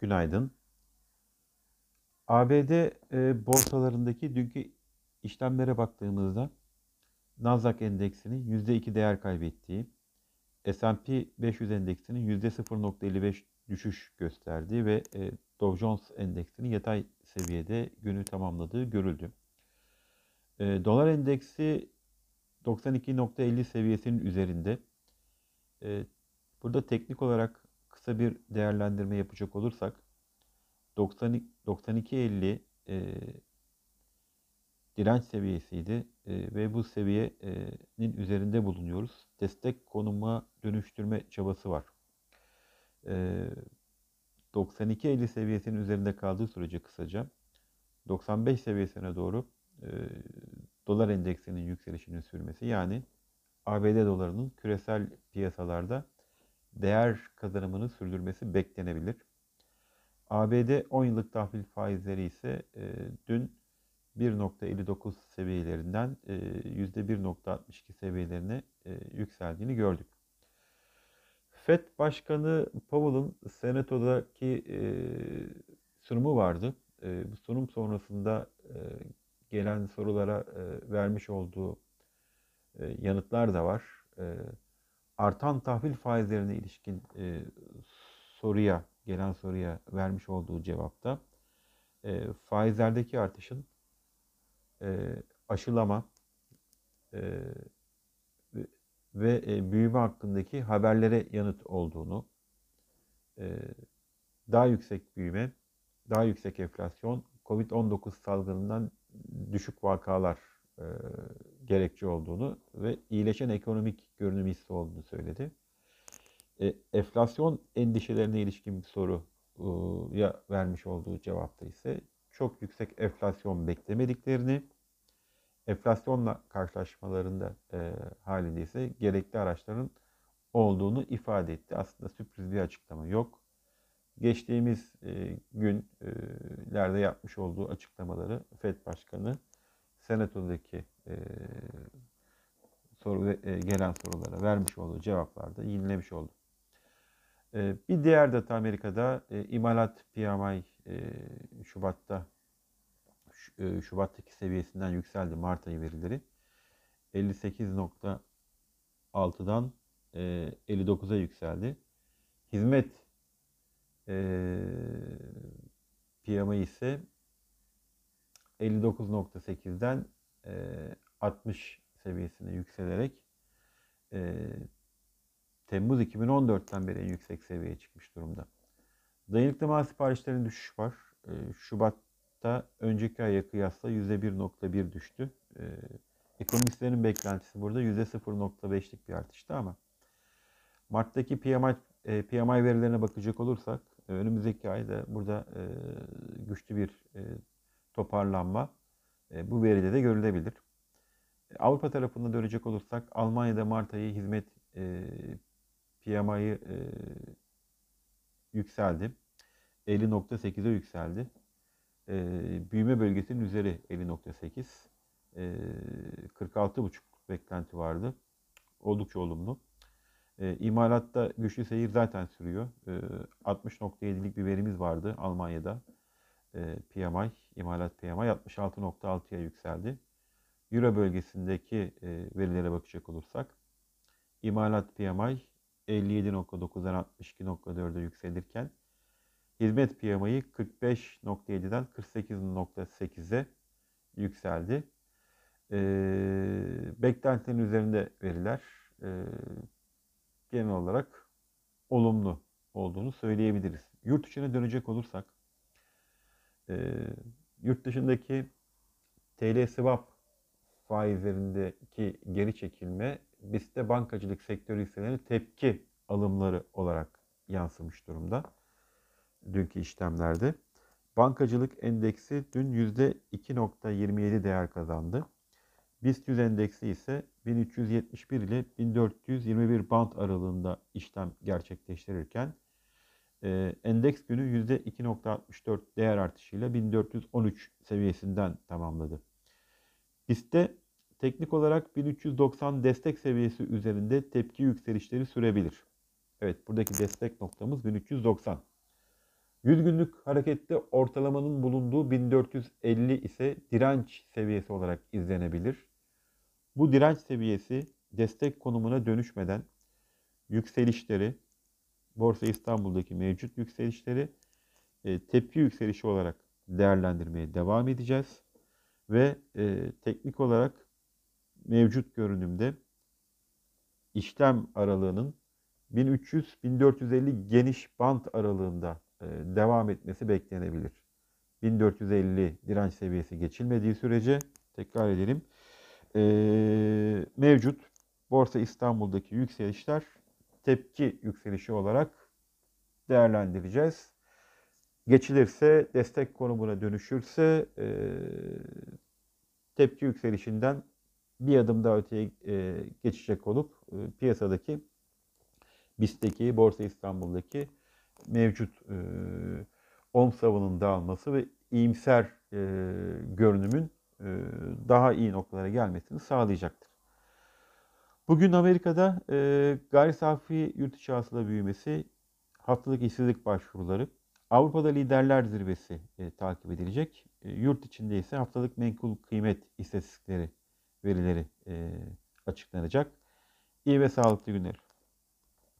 Günaydın. ABD e, borsalarındaki dünkü işlemlere baktığımızda Nasdaq endeksinin %2 değer kaybettiği, S&P 500 endeksinin %0.55 düşüş gösterdiği ve e, Dow Jones endeksinin yatay seviyede günü tamamladığı görüldü. E, dolar endeksi 92.50 seviyesinin üzerinde. E, burada teknik olarak kısa bir değerlendirme yapacak olursak 92.50 e, direnç seviyesiydi e, ve bu seviyenin üzerinde bulunuyoruz. Destek konuma dönüştürme çabası var. E, 92.50 seviyesinin üzerinde kaldığı sürece kısaca 95 seviyesine doğru e, dolar endeksinin yükselişinin sürmesi yani ABD dolarının küresel piyasalarda değer kazanımını sürdürmesi beklenebilir. ABD 10 yıllık tahvil faizleri ise e, dün 1.59 seviyelerinden e, %1.62 seviyelerine e, yükseldiğini gördük. FED Başkanı Powell'ın Senato'daki e, sunumu vardı. E, bu sunum sonrasında e, gelen sorulara e, vermiş olduğu e, yanıtlar da var. E, artan tahvil faizlerine ilişkin e, soruya, gelen soruya vermiş olduğu cevapta e, faizlerdeki artışın e, aşılama e, ve e, büyüme hakkındaki haberlere yanıt olduğunu, e, daha yüksek büyüme, daha yüksek enflasyon, Covid-19 salgınından düşük vakalar e, gerekçe olduğunu ve iyileşen ekonomik görünüm hissi olduğunu söyledi. E, enflasyon endişelerine ilişkin bir soruya vermiş olduğu cevapta ise çok yüksek enflasyon beklemediklerini, enflasyonla karşılaşmalarında e, halinde ise gerekli araçların olduğunu ifade etti. Aslında sürpriz bir açıklama yok. Geçtiğimiz e, günlerde yapmış olduğu açıklamaları FED Başkanı Senato'daki e, soru e, gelen sorulara vermiş olduğu cevaplarda yenilemiş oldu. E, bir diğer data Amerika'da e, imalat PMI e, Şubat'ta e, Şubat'taki seviyesinden yükseldi Mart ayı verileri. 58.6'dan e, 59'a yükseldi. Hizmet e, PMI ise 59.8'den e, 60 seviyesine yükselerek e, Temmuz 2014'ten beri en yüksek seviyeye çıkmış durumda. Dayanıklı mal siparişlerinin düşüş var. E, Şubat'ta önceki aya kıyasla %1.1 düştü. E, ekonomistlerin beklentisi burada %0.5'lik bir artıştı ama Mart'taki PMI, e, PMI verilerine bakacak olursak e, önümüzdeki ayda burada e, güçlü bir e, toparlanma e, bu veride de görülebilir. E, Avrupa tarafında dönecek olursak Almanya'da Mart ayı hizmet e, PMI'yi e, yükseldi. 50.8'e yükseldi. E, büyüme bölgesinin üzeri 50.8. E, 46.5 beklenti vardı. Oldukça olumlu. E, imalatta güçlü seyir zaten sürüyor. E, 60.7'lik bir verimiz vardı Almanya'da. E, PMI, imalat PMI 66.6'ya yükseldi. Euro bölgesindeki e, verilere bakacak olursak imalat PMI 57.9'dan 62.4'e yükselirken hizmet PMI'yi 45.7'den 48.8'e yükseldi. E, beklentilerin üzerinde veriler e, genel olarak olumlu olduğunu söyleyebiliriz. Yurt içine dönecek olursak e, yurt dışındaki TL swap faizlerindeki geri çekilme BIST'te bankacılık sektörü hisselerine tepki alımları olarak yansımış durumda dünkü işlemlerde. Bankacılık endeksi dün %2.27 değer kazandı. BIST 100 endeksi ise 1371 ile 1421 band aralığında işlem gerçekleştirirken e, endeks günü %2.64 değer artışıyla 1413 seviyesinden tamamladı. BIST'te teknik olarak 1390 destek seviyesi üzerinde tepki yükselişleri sürebilir. Evet buradaki destek noktamız 1390. 100 günlük harekette ortalamanın bulunduğu 1450 ise direnç seviyesi olarak izlenebilir. Bu direnç seviyesi destek konumuna dönüşmeden yükselişleri, Borsa İstanbul'daki mevcut yükselişleri e, tepki yükselişi olarak değerlendirmeye devam edeceğiz. Ve e, teknik olarak mevcut görünümde işlem aralığının 1300-1450 geniş bant aralığında e, devam etmesi beklenebilir. 1450 direnç seviyesi geçilmediği sürece tekrar edelim. E, mevcut Borsa İstanbul'daki yükselişler tepki yükselişi olarak değerlendireceğiz. Geçilirse, destek konumuna dönüşürse e, tepki yükselişinden bir adım daha öteye e, geçecek olup e, piyasadaki BIST'teki, Borsa İstanbul'daki mevcut e, OM savının dağılması ve iyimser e, görünümün e, daha iyi noktalara gelmesini sağlayacaktır. Bugün Amerika'da e, gayri safi yurt içi hasıla büyümesi, haftalık işsizlik başvuruları, Avrupa'da liderler zirvesi e, takip edilecek. E, yurt içinde ise haftalık menkul kıymet istatistikleri verileri e, açıklanacak. İyi ve sağlıklı günler.